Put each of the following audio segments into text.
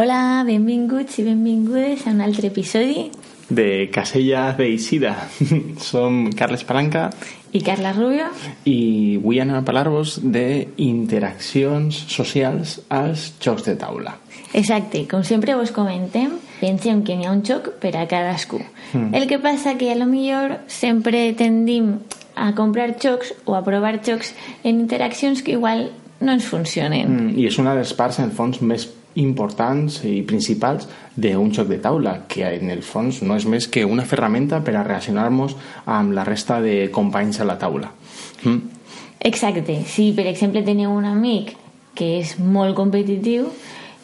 Hola, benvinguts i benvingudes a un altre episodi de Casella de Isida. Som Carles Palanca i Carla Rubio i avui anem a parlar-vos d'interaccions socials als jocs de taula. Exacte, com sempre vos comentem, pensem que n'hi ha un joc per a cadascú. Mm. El que passa que a lo millor sempre tendim a comprar jocs o a provar jocs en interaccions que igual no ens funcionen. Mm, I és una de les parts, en el fons, més importants i principals d'un joc de taula, que en el fons no és més que una ferramenta per a relacionar-nos amb la resta de companys a la taula. Mm? Exacte. Si, per exemple, teniu un amic que és molt competitiu,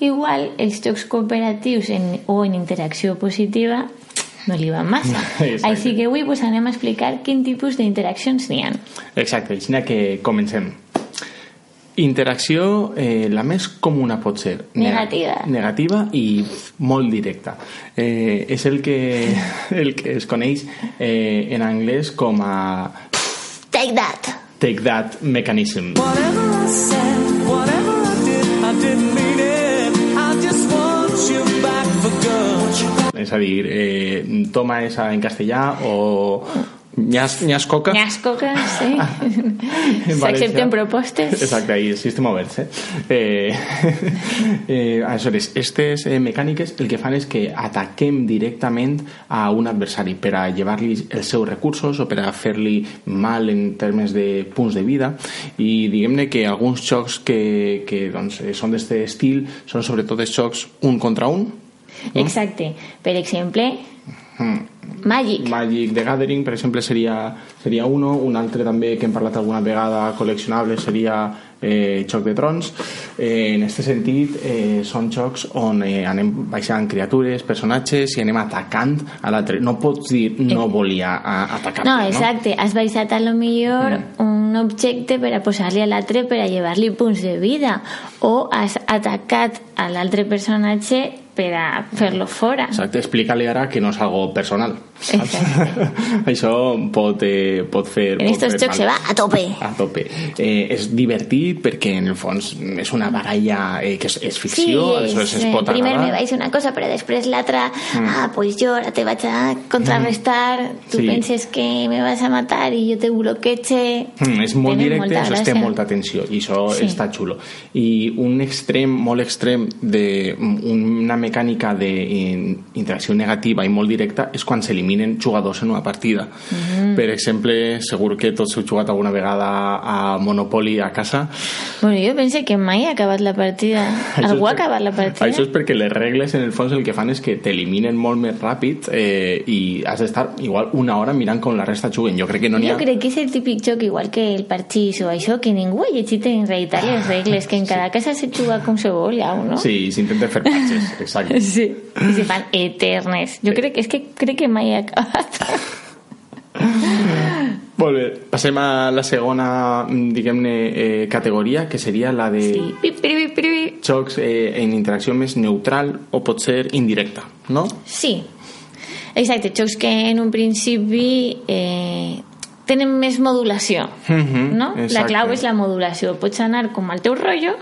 igual els jocs cooperatius en, o en interacció positiva no li van massa. Exacte. Així que avui pues, anem a explicar quin tipus d'interaccions n'hi ha. Exacte, així que comencem. Interacció, eh, la més comuna pot ser negativa, negativa i molt directa. Eh, és el que, el que es coneix eh, en anglès com a Take that. Take that mechanism. Whatever I said, whatever I did, I didn't mean it. I just want you back for good. És a dir, eh, toma esa en castellà o Ñas, ñas coca. Ñas coca, sí. S'accepten propostes. Exacte, ahí sistema obert, eh? eh, eh aleshores, aquestes eh, mecàniques el que fan és que ataquem directament a un adversari per a llevar-li els seus recursos o per a fer-li mal en termes de punts de vida i diguem-ne que alguns jocs que, que doncs, són d'aquest estil són sobretot els jocs un contra un. No? Exacte. Per exemple, mm Magic. Magic The Gathering, per exemple, seria, seria uno. Un altre també que hem parlat alguna vegada col·leccionable seria eh, Xoc de Trons. Eh, en aquest sentit, eh, són jocs on eh, anem baixant criatures, personatges i anem atacant a l'altre. No pots dir no volia atacar. No, exacte. No? Has baixat a lo millor mm. un objecte per a posar-li a l'altre per a llevar-li punts de vida o has atacat a l'altre personatge per a fer-lo fora. Exacte, explica-li ara que no és algo personal. Això pot, eh, pot fer... En aquests jocs se va a tope. A tope. Eh, és divertit perquè en el fons és una baralla eh, que és, és ficció, sí, es pot primer me vaig una cosa però després l'altra, mm. ah, pues jo ara te vaig a contrarrestar, mm. tu sí. penses que me vas a matar i jo te bloqueige... Mm, és molt Tenen directe, això té molta atenció i això sí. està xulo. I un extrem, molt extrem d'una mecànica d'interacció negativa i molt directa és quan s'eliminen jugadors en una partida. Mm -hmm. Per exemple, segur que tots heu jugat alguna vegada a Monopoly a casa. Bueno, jo penso que mai ha acabat la partida. Algú ha acabat la partida? Això és perquè les regles, en el fons, el que fan és que t'eliminen molt més ràpid eh, i has d'estar igual una hora mirant com la resta juguen. Jo crec que no n'hi ha... Jo crec que és el típic joc, igual que el parxís o això, que ningú ha llegit en realitat les regles, que en cada sí. casa se juga com se vol, ja, no? Sí, s'intenta fer patxes, exacte. Sí, i se fan eternes. Jo crec, és que crec que mai ha acabat. Molt bé, passem a la segona, diguem-ne, eh, categoria, que seria la de sí. pip, pip, pip. jocs eh, en interacció més neutral o pot ser indirecta, no? Sí, exacte, jocs que en un principi eh, tenen més modulació, uh mhm, -huh, no? Exacte. La clau és la modulació. Pots anar com al teu rotllo,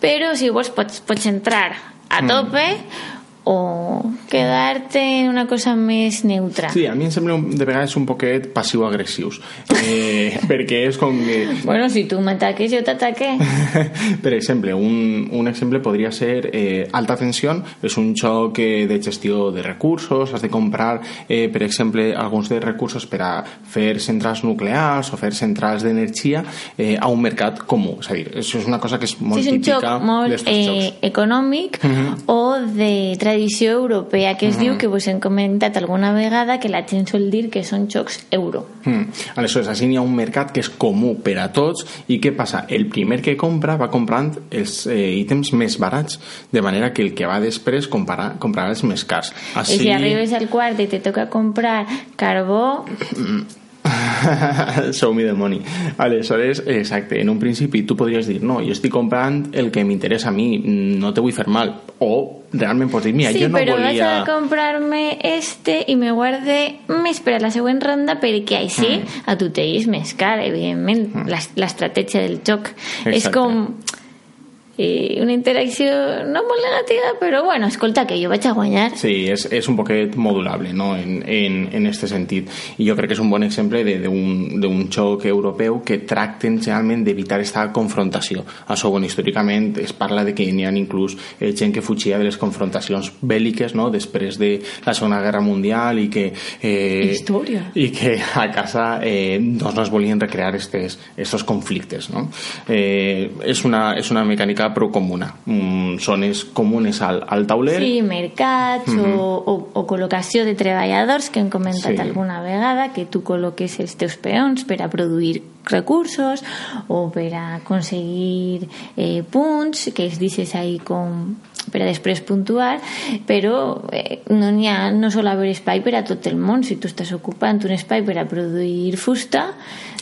però si vols pots, pots entrar a mm. tope mm o quedar-te en una cosa més neutra. Sí, a mi em sembla de vegades un poquet passiu-agressius. Eh, perquè és com que... Bueno, si tu m'ataques, jo t'ataque. Per exemple, un, un exemple podria ser eh, Alta Tensió és un xoc eh, de gestió de recursos. Has de comprar, eh, per exemple alguns de recursos per a fer centrals nuclears o fer centrals d'energia eh, a un mercat comú, és a dir, això és una cosa que és molt sí, és típica un xoc molt eh, econòmic uh -huh. o de tradició tradició europea, que es mm. diu que vos hem comentat alguna vegada que la gent sol dir que són xocs euro. Mm. Aleshores, així hi ha un mercat que és comú per a tots i què passa? El primer que compra va comprant els eh, ítems més barats, de manera que el que va després compara, comprarà els més cars. Així... I si arribes al quart i te toca comprar carbó... Mm Show me the money. Aleshores, exacte, en un principi tu podries dir, no, jo estic comprant el que m'interessa a mi, no te vull fer mal. O realment pots dir, mira, sí, jo no però volia... vaig a comprar-me este i me guarde més per a la següent ronda perquè així mm. a tu t'eix més car, evidentment, mm. l'estratègia del joc. Exacte. És com eh, una interacció no molt negativa, però bueno, escolta, que jo vaig a guanyar. Sí, és, és un poquet modulable no? en, en, en este sentit. I jo crec que és un bon exemple d'un xoc europeu que tracten generalment d'evitar aquesta confrontació. Això, bueno, històricament es parla de que n'hi ha inclús eh, gent que fugia de les confrontacions bèl·liques no? després de la Segona Guerra Mundial i que... Eh, Història. I que a casa eh, doncs no es volien recrear estos conflictes. No? Eh, és, una, és una mecànica mecànica però comuna. Mm, zones comunes al, al tauler. Sí, mercats mm -hmm. o, o, o col·locació de treballadors que hem comentat sí. alguna vegada, que tu col·loques els teus peons per a produir recursos o per a aconseguir eh, punts que es deixes ahí com per a després puntuar, però eh, no n'hi ha no sol haver espai per a tot el món. Si tu estàs ocupant un espai per a produir fusta,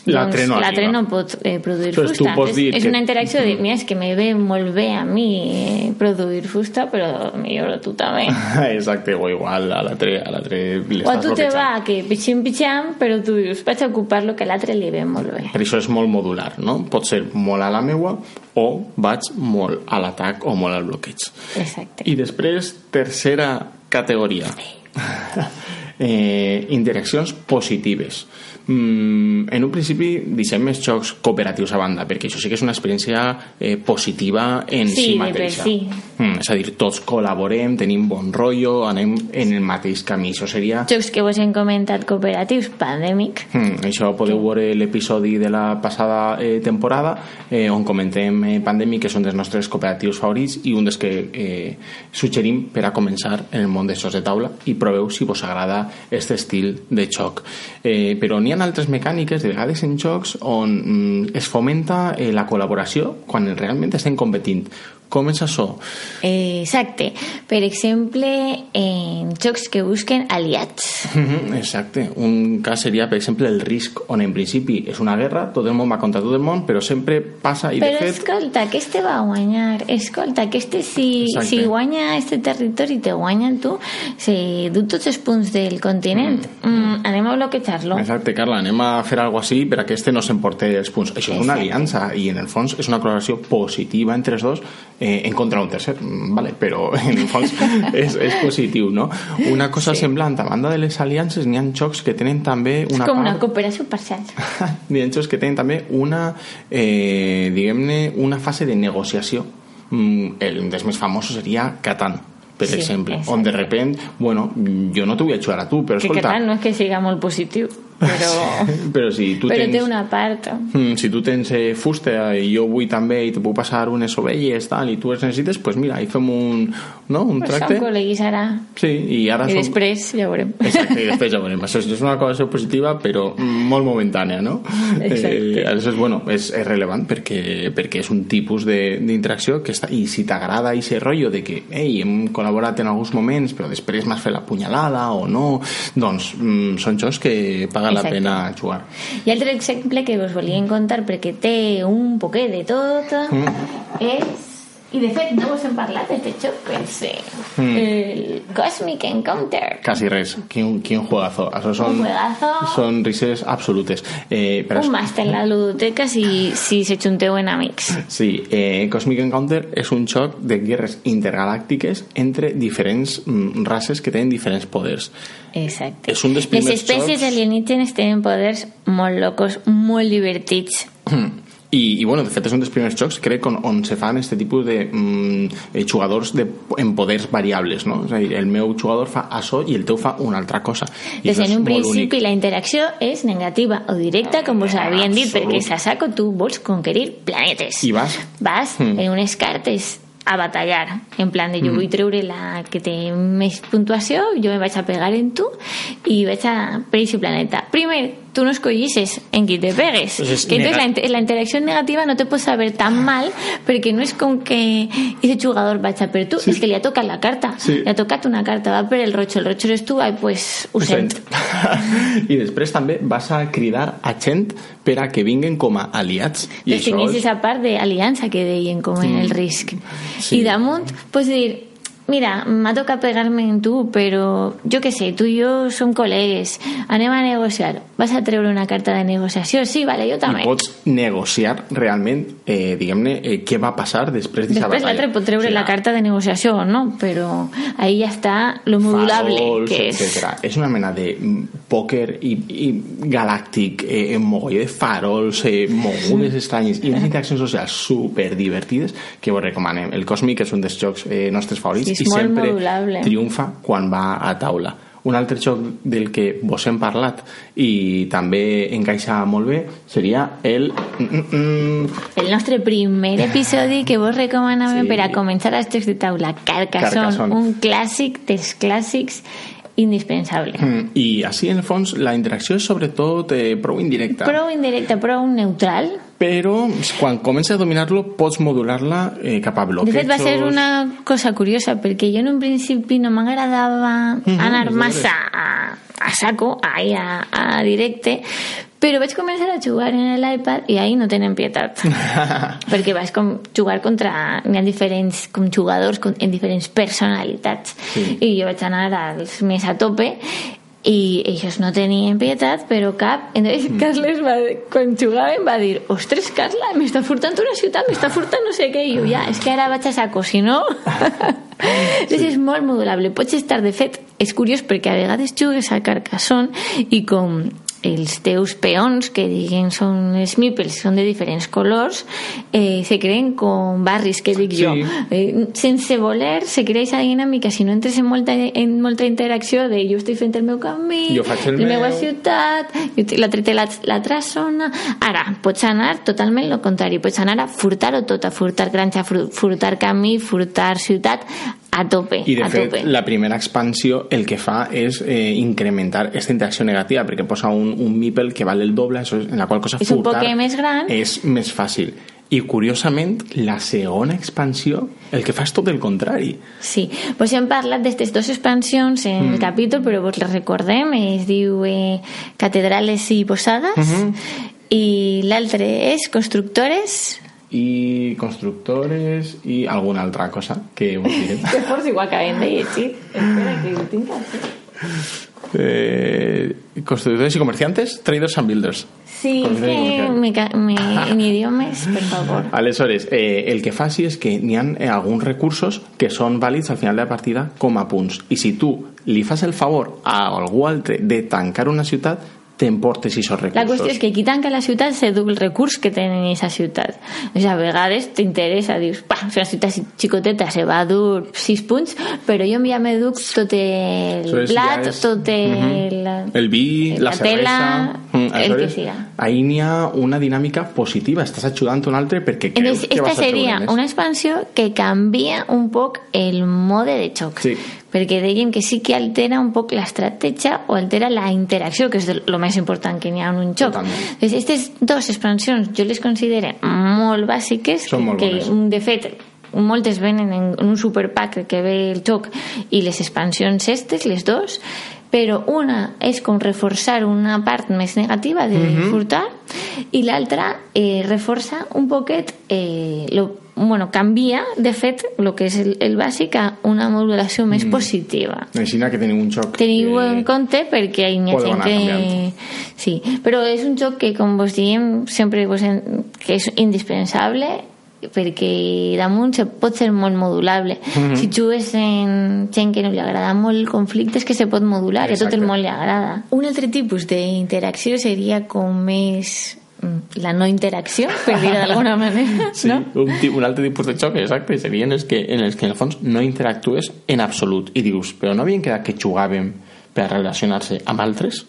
l'altre no, doncs no pot eh, produir Entonces, fusta. Entonces, és que... una interacció de, mira, és que me ve molt bé a mi eh, produir fusta, però millor tu també. Exacte, o igual a l'altre a O a tu te va que pitxim pitxam, però tu dius, vaig a ocupar lo que a l'altre li ve molt bé. Per això és molt modular, no? Pot ser molt a la meua o vaig molt a l'atac o molt al bloqueig. Exacte. I després, tercera categoria. eh, interaccions positives mm, en un principi deixem més jocs cooperatius a banda perquè això sí que és una experiència eh, positiva en sí, si mateixa sí. mm, és a dir, tots col·laborem tenim bon rotllo, anem en el mateix camí això seria... Jocs que vos hem comentat cooperatius, Pandemic mm, això podeu sí. veure l'episodi de la passada eh, temporada eh, on comentem eh, Pandemic que són dels nostres cooperatius favorits i un dels que eh, suggerim per a començar en el món de jocs de taula i proveu si vos agrada aquest estil de xoc eh, però n'hi ha altres mecàniques, de vegades en jocs, on mm, es fomenta eh, la col·laboració quan realment estem competint. Com és això? Exacte. Per exemple, en jocs que busquen aliats. Exacte. Un cas seria, per exemple, el risc, on en principi és una guerra, tot el món va contra tot el món, però sempre passa i però de fet... Però escolta, este va a guanyar. Escolta, este si, si guanya este territori te guanya tu, si du tots els punts del continent. Mm. Mm, anem a bloquejar-lo. Exacte, Carla, anem a fer alguna així per a que este no s'emporte els punts. Això és Exacte. una aliança i en el fons és una col·laboració positiva entre els dos eh, en contra d'un tercer, mm, vale, però en el fons és, és positiu, no? Una cosa sí. semblant, a banda de les aliances, n'hi ha xocs que tenen també una és com part... una cooperació parcial. n'hi ha xocs que tenen també una, eh, diguem-ne, una fase de negociació. Mm, el dels més famosos seria Catan per sí, exemple, exacte. on de repent, bueno, jo no t'ho vull jugar a tu, però escolta... Que Catan no és que siga molt positiu però, però si tu però tens, té una part. Mm, si tu tens eh, fusta i jo vull també i te puc passar unes ovelles tal, i tu les necessites, doncs pues mira, hi fem un, no? un pues tracte. som col·leguis ara. Sí, i, ara i som... després ja veurem. Exacte, i després ja veurem. Això és una cosa positiva però molt momentània no? exacte. eh, és, bueno, és, és relevant perquè, perquè és un tipus d'interacció que està, i si t'agrada aquest rotllo de que ei, hem col·laborat en alguns moments però després m'has fet la punyalada o no doncs mm, són jocs que paga Exacte. la pena jugar. I altre exemple que us volíem contar perquè té un poquet de tot mm. és i de fet no us hem parlat d'aquest joc pense mm. el Cosmic Encounter. Quasi res, quin, quin juegazo Això són, un juegazo. són rises absolutes. Eh, un màster en la ludoteca si, si se junteu en amics sí, eh, Cosmic Encounter és un joc de guerres intergalàctiques entre diferents mm, races que tenen diferents poders Exacte. És un dels Les espècies jocs... alienígenes tenen poders molt locos, molt divertits. I, i bueno, de fet és un dels primers jocs crec on, on se fan aquest tipus de mm, jugadors de, en poders variables no? és a dir, el meu jugador fa això i el teu fa una altra cosa I Des en un principi únic. la interacció és negativa o directa com us havien dit perquè a saco tu vols conquerir planetes i vas vas mm. en unes cartes a batallar en plan de jo mm. vull treure la que té més puntuació jo me vaig a pegar en tu i vaig a per aquest planeta primer tú no escollisses en qui te pegues. Pues que entonces la, la, interacción negativa no te puede saber tan mal perquè no és com que ese jugador vaig a per tu, sí. és que li ha tocat la carta. Sí. Li ha tocat una carta, va per el roig, el roig eres tu, ai, pues ho sent. I després també vas a cridar a gent per a que vinguen com a aliats. I Definís és... esa part d'aliança que deien com mm. en el risc. Sí. I damunt, pues dir, mira, m'ha tocat pegar-me en tu, però jo què sé, tu i jo som col·legues, anem a negociar. Vas a treure una carta de negociació? Sí, vale, jo també. I pots negociar realment, eh, diguem-ne, eh, què va passar després d'aquesta batalla. Després l'altre pot treure o sigui, la carta de negociació, no? Però ahí ja està lo modulable farols, que és. Etcètera. És una mena de pòquer i, i galàctic, eh, en mogoll de farols, eh, mogudes estranyes i unes interaccions socials super divertides que vos recomanem. El Cosmic és un dels jocs eh, nostres favorits i sempre modulable. triomfa quan va a taula. Un altre joc del que vos hem parlat i també encaixa molt bé seria el... El nostre primer episodi que vos recomanàvem sí. per a començar els jocs de taula, Carcassonne, Carcassonne, un clàssic dels clàssics indispensable. Mm, I així, en el fons, la interacció és sobretot eh, prou indirecta. Prou indirecta, prou neutral però quan comences a dominar-lo pots modular-la eh, cap a bloquejos. De fet, va ser una cosa curiosa, perquè jo en un principi no m'agradava uh -huh, anar massa a, a saco, ahí a, a directe, però vaig començar a jugar en l'iPad i ahí no tenen pietat. perquè vaig com jugar contra... Hi ha diferents com jugadors en diferents personalitats. Sí. I jo vaig anar als més a tope i ells no tenien pietat, però cap. Entonces mm. Carles, va, quan jugaven, va dir ostres, Carla, m'està furtant una ciutat, m'està furtant no sé què. I jo, ja, és que ara vaig a saco, si no... sí. és molt modulable. Pots estar, de fet, és curiós perquè a vegades jugues a Carcassonne i com els teus peons, que diguem són els meeples, són de diferents colors, eh, se creen com barris, que dic sí. jo. Eh, sense voler, se crea aquesta dinàmica, si no entres en molta, en molta interacció de jo estic fent el meu camí, jo faig el la meu... meva ciutat, l'altre té l'altra zona... Ara, pots anar totalment el contrari, pots anar a furtar-ho tot, a furtar granja, furtar camí, furtar ciutat, a tope. I de a fet, tope. la primera expansió el que fa és eh, incrementar aquesta interacció negativa, perquè posa un, un meeple que val el doble, això, en la qual cosa és furtar un més gran. és més fàcil. I curiosament, la segona expansió el que fa és tot el contrari. Sí, pues hem parlat d'aquestes dues expansions en mm. el capítol, però vos les recordem, es diu eh, Catedrales i Posades, mm -hmm. i l'altre és Constructores i constructores i alguna altra cosa que us diré. que igual que hem de llegir. Espera, que ho tinc aquí. Eh, constructores y comerciantes, traders and builders. Sí, és que mi, mi, mi idioma és, per favor. Aleshores, eh, el que fa sí és que n'hi ha eh, alguns recursos que són vàlids al final de la partida com a punts. I si tu li fas el favor a algú altre de tancar una ciutat, t'emportes aquests recursos. La qüestió és que qui tanca la ciutat se du el recurs que tenen en aquesta ciutat. O sigui, a vegades t'interessa, dius, pa, és una ciutat xicoteta, se va dur 6 punts, però jo ja me duc tot el blat, és... tot el... Uh -huh. El vi, la, la cervesa... Mm, el que siga. Ahí n'hi ha una dinàmica positiva, estàs ajudant un altre perquè creus Entonces, que vas a seria una expansió que canvia un poc el mode de xoc. Sí perquè dèiem que sí que altera un poc l'estratègia o altera la interacció, que és el més important que n'hi ha en un joc. Aquestes dues expansions jo les considero molt bàsiques, Són molt que bones. de fet moltes venen en un superpack que ve el joc i les expansions estes, les dos, però una és com reforçar una part més negativa de mhm. -huh. furtar i l'altra eh, reforça un poquet eh, lo, bueno, canvia, de fet, el que és el, el bàsic a una modulació més mm. positiva. Així que teniu un joc... Teniu que... en compte perquè hi ha gent que... Canviant. Sí, però és un joc que, com vos diem, sempre vos en... que és indispensable perquè damunt se pot ser molt modulable. Mm -hmm. Si jugues en gent que no li agrada molt el conflicte és que se pot modular, Exacte. a tot el món li agrada. Un altre tipus d'interacció seria com més la no interacció, per dir d'alguna manera. Sí, no? un, un altre tipus de xoc, exacte, serien els que, en els que en el fons no interactues en absolut. I dius, però no havien quedat que jugàvem per relacionar-se amb altres?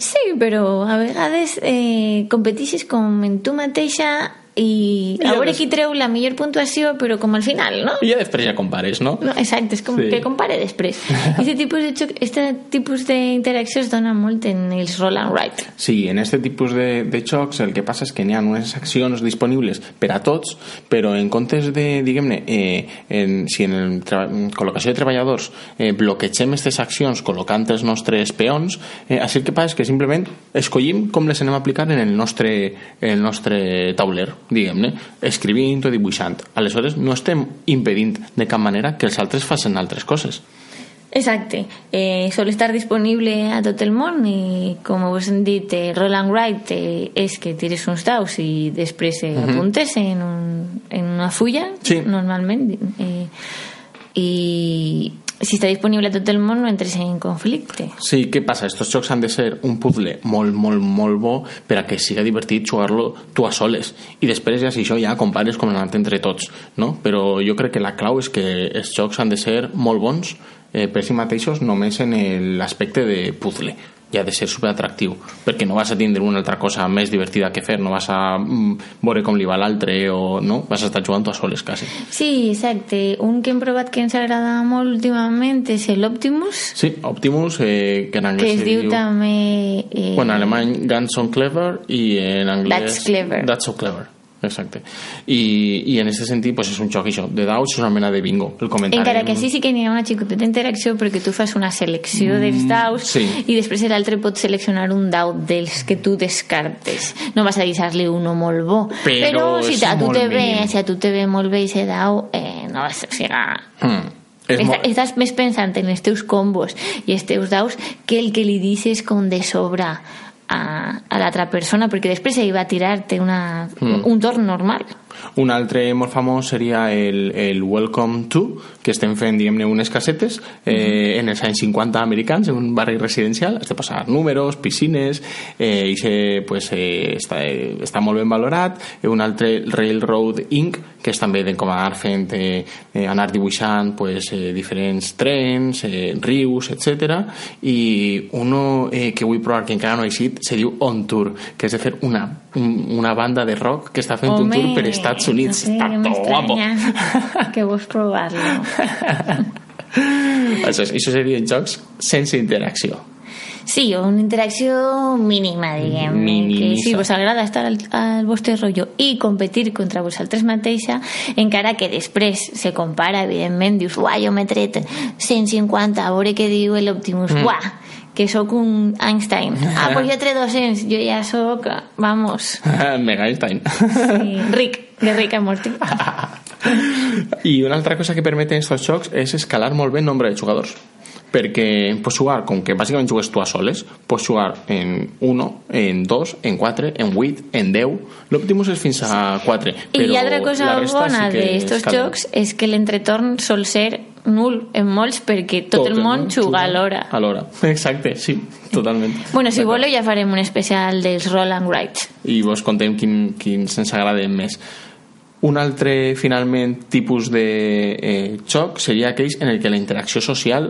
Sí, però a vegades eh, competixes com en tu mateixa i, I a veure des... qui treu la millor puntuació però com al final, no? I ja després ja compares, no? no exacte, és com sí. que compare després Aquest tipus de xoc, este tipus d'interacció es dona molt en els roll and write Sí, en aquest tipus de, de xocs el que passa és que n'hi ha unes accions disponibles per a tots, però en comptes de, diguem-ne, eh, en, si en el col·locació de treballadors eh, bloquegem aquestes accions col·locant els nostres peons, eh, així el que passa és que simplement escollim com les anem a aplicar en el nostre, en el nostre tauler diguem-ne, escrivint o dibuixant. Aleshores, no estem impedint de cap manera que els altres facin altres coses. Exacte. Eh, sol estar disponible a tot el món i, com us hem dit, eh, Roland Wright eh, és que tires uns daus i després eh, uh -huh. apuntes en, un, en una fulla, sí. normalment. Eh, I si està disponible a tot el món no entres en conflicte. Sí, què passa? Estos jocs han de ser un puzzle molt, molt, molt bo per a que siga divertit jugar-lo tu a soles. I després ja si això ja compares com anar entre tots, no? Però jo crec que la clau és que els jocs han de ser molt bons eh, per si mateixos només en l'aspecte de puzzle i ha de ser superatractiu perquè no vas a tindre una altra cosa més divertida que fer no vas a mm, veure com li va l'altre o no, vas a estar jugant a soles quasi. Sí, exacte. Un que hem provat que ens agrada molt últimament és l'Optimus Sí, Optimus eh, que en anglès que es diu, diu també eh... bueno, en alemany Guns on Clever i en anglès That's Clever. That's so Clever exacte. I, i en aquest sentit pues, és un joc això, de daus, és una mena de bingo. El comentari... Encara que sí, sí que n'hi ha una xicoteta interacció perquè tu fas una selecció mm, dels daus sí. i després l'altre pot seleccionar un dau dels que tu descartes. No vas a deixar-li uno molt bo. Però, Però si a tu te ve, si a tu te ve molt bé aquest dau, eh, no vas a ser... Mm. Està, estàs més pensant en els teus combos i els teus daus que el que li dices com de sobre a, a l'altra persona perquè després ell va tirar-te una, mm. un torn normal un altre molt famós seria el, el Welcome to, que estem fent, diguem-ne, unes casetes eh, mm -hmm. en els anys 50 americans, en un barri residencial, has de posar números, piscines, eh, i se, pues, eh, està, eh, està molt ben valorat. Un altre, Railroad Inc., que és també de com anar fent, eh, eh, anar dibuixant pues, eh, diferents trens, eh, rius, etc. I uno eh, que vull provar, que encara no ha eixit, se diu On Tour, que és de fer una, una banda de rock que està fent Home. un tour per Estats Units. No sé, Està tot guapo. que vols provar-lo. això, això serien jocs sense interacció. Sí, o una interacció mínima, diguem. Minimissa. Que si vos agrada estar al, al vostre rotllo i competir contra vosaltres mateixa, encara que després se compara, evidentment, dius, uah, jo m'he tret 150, a veure què diu l'Optimus, mm. uah, que sóc un Einstein. Ah, pues jo he tret 200, jo ja sóc, vamos... Mega Einstein. Sí, ric, de ric a morti. I una altra cosa que permeten aquests jocs és escalar molt bé el nombre de jugadors perquè pots jugar, com que bàsicament jugues tu a soles, pots jugar en 1, en 2, en 4, en 8, en 10. L'Optimus és fins a 4. I l'altra cosa bona sí d'estos jocs és que l'entretorn sol ser nul en molts perquè tot, tot el món juga alhora. Alhora, exacte, sí, totalment. Bueno, si voleu ja farem un especial dels Roland Wright. I vos contem quin, quins ens agraden més. Un altre, finalment, tipus de eh, joc seria aquells en el que la interacció social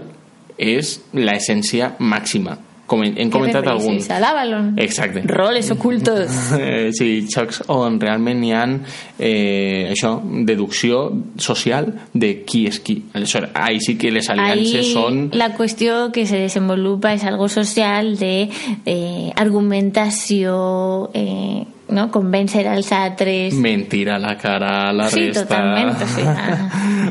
és l'essència màxima com hem, hem comentat algun L'Avalon exacte roles ocultos. Sí, xocs on realment hi ha eh, això, deducció social de qui és qui aleshores, ahí sí que les aliances Ahí són la qüestió que se desenvolupa és algo social de eh, argumentació eh, no? convèncer als altres mentir a la cara a la sí, resta totalment o sigui,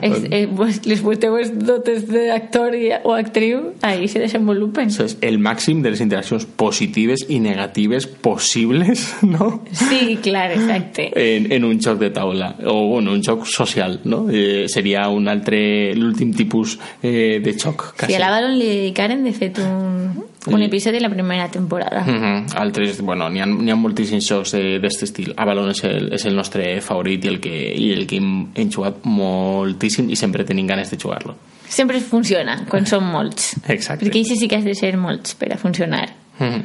és, eh, pues, les teves dotes d'actor i- o actriu ahí se desenvolupen Això és el màxim de les interaccions positives i negatives possibles no? sí, clar, exacte en, en un joc de taula o bueno, un joc social no? eh, seria un altre l'últim tipus eh, de joc si a l'Avalon li dedicaren de fet un, un episodi de la primera temporada Mm -hmm. altres, bueno, n'hi ha, ha moltíssims jocs de- d'aquest estil Avalon és el, és el nostre favorit i el que, i el que hem, hem jugat moltíssim i sempre tenim ganes de jugar-lo sempre funciona quan són molts Exacte. perquè això sí que has de ser molts per a funcionar mm -hmm.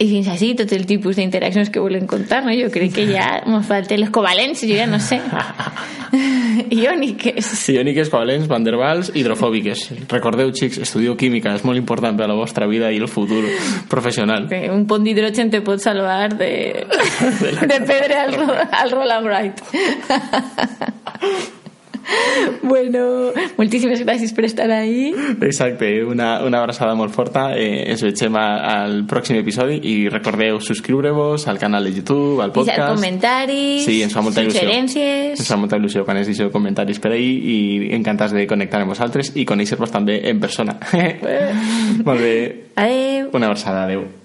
I fins així tot el tipus d'interaccions que volem contar no? jo crec que ja ens falten les covalents jo ja no sé iòniques Iòniques, covalents, van der Waals, hidrofòbiques. Recordeu, xics, estudieu química, és molt important per a la vostra vida i el futur professional. que un pont d'hidrogen te pot salvar de, de perdre al, Ro- al Roland Wright bueno moltíssimes gràcies per estar ahí Exacte, una, una abraçada molt forta. Eh, ens vegem al pròxim episodi i recordeu subscriure-vos al canal de YouTube, al deixar podcast. comentaris Sí, ens fa molta il·lusió. suggerències Ens fa molta il·lusió quan ens deixeu comentaris per ahí i encantats de connectar amb vosaltres i conèixer-vos també en persona. molt bé, adeu una abraçada, adeu.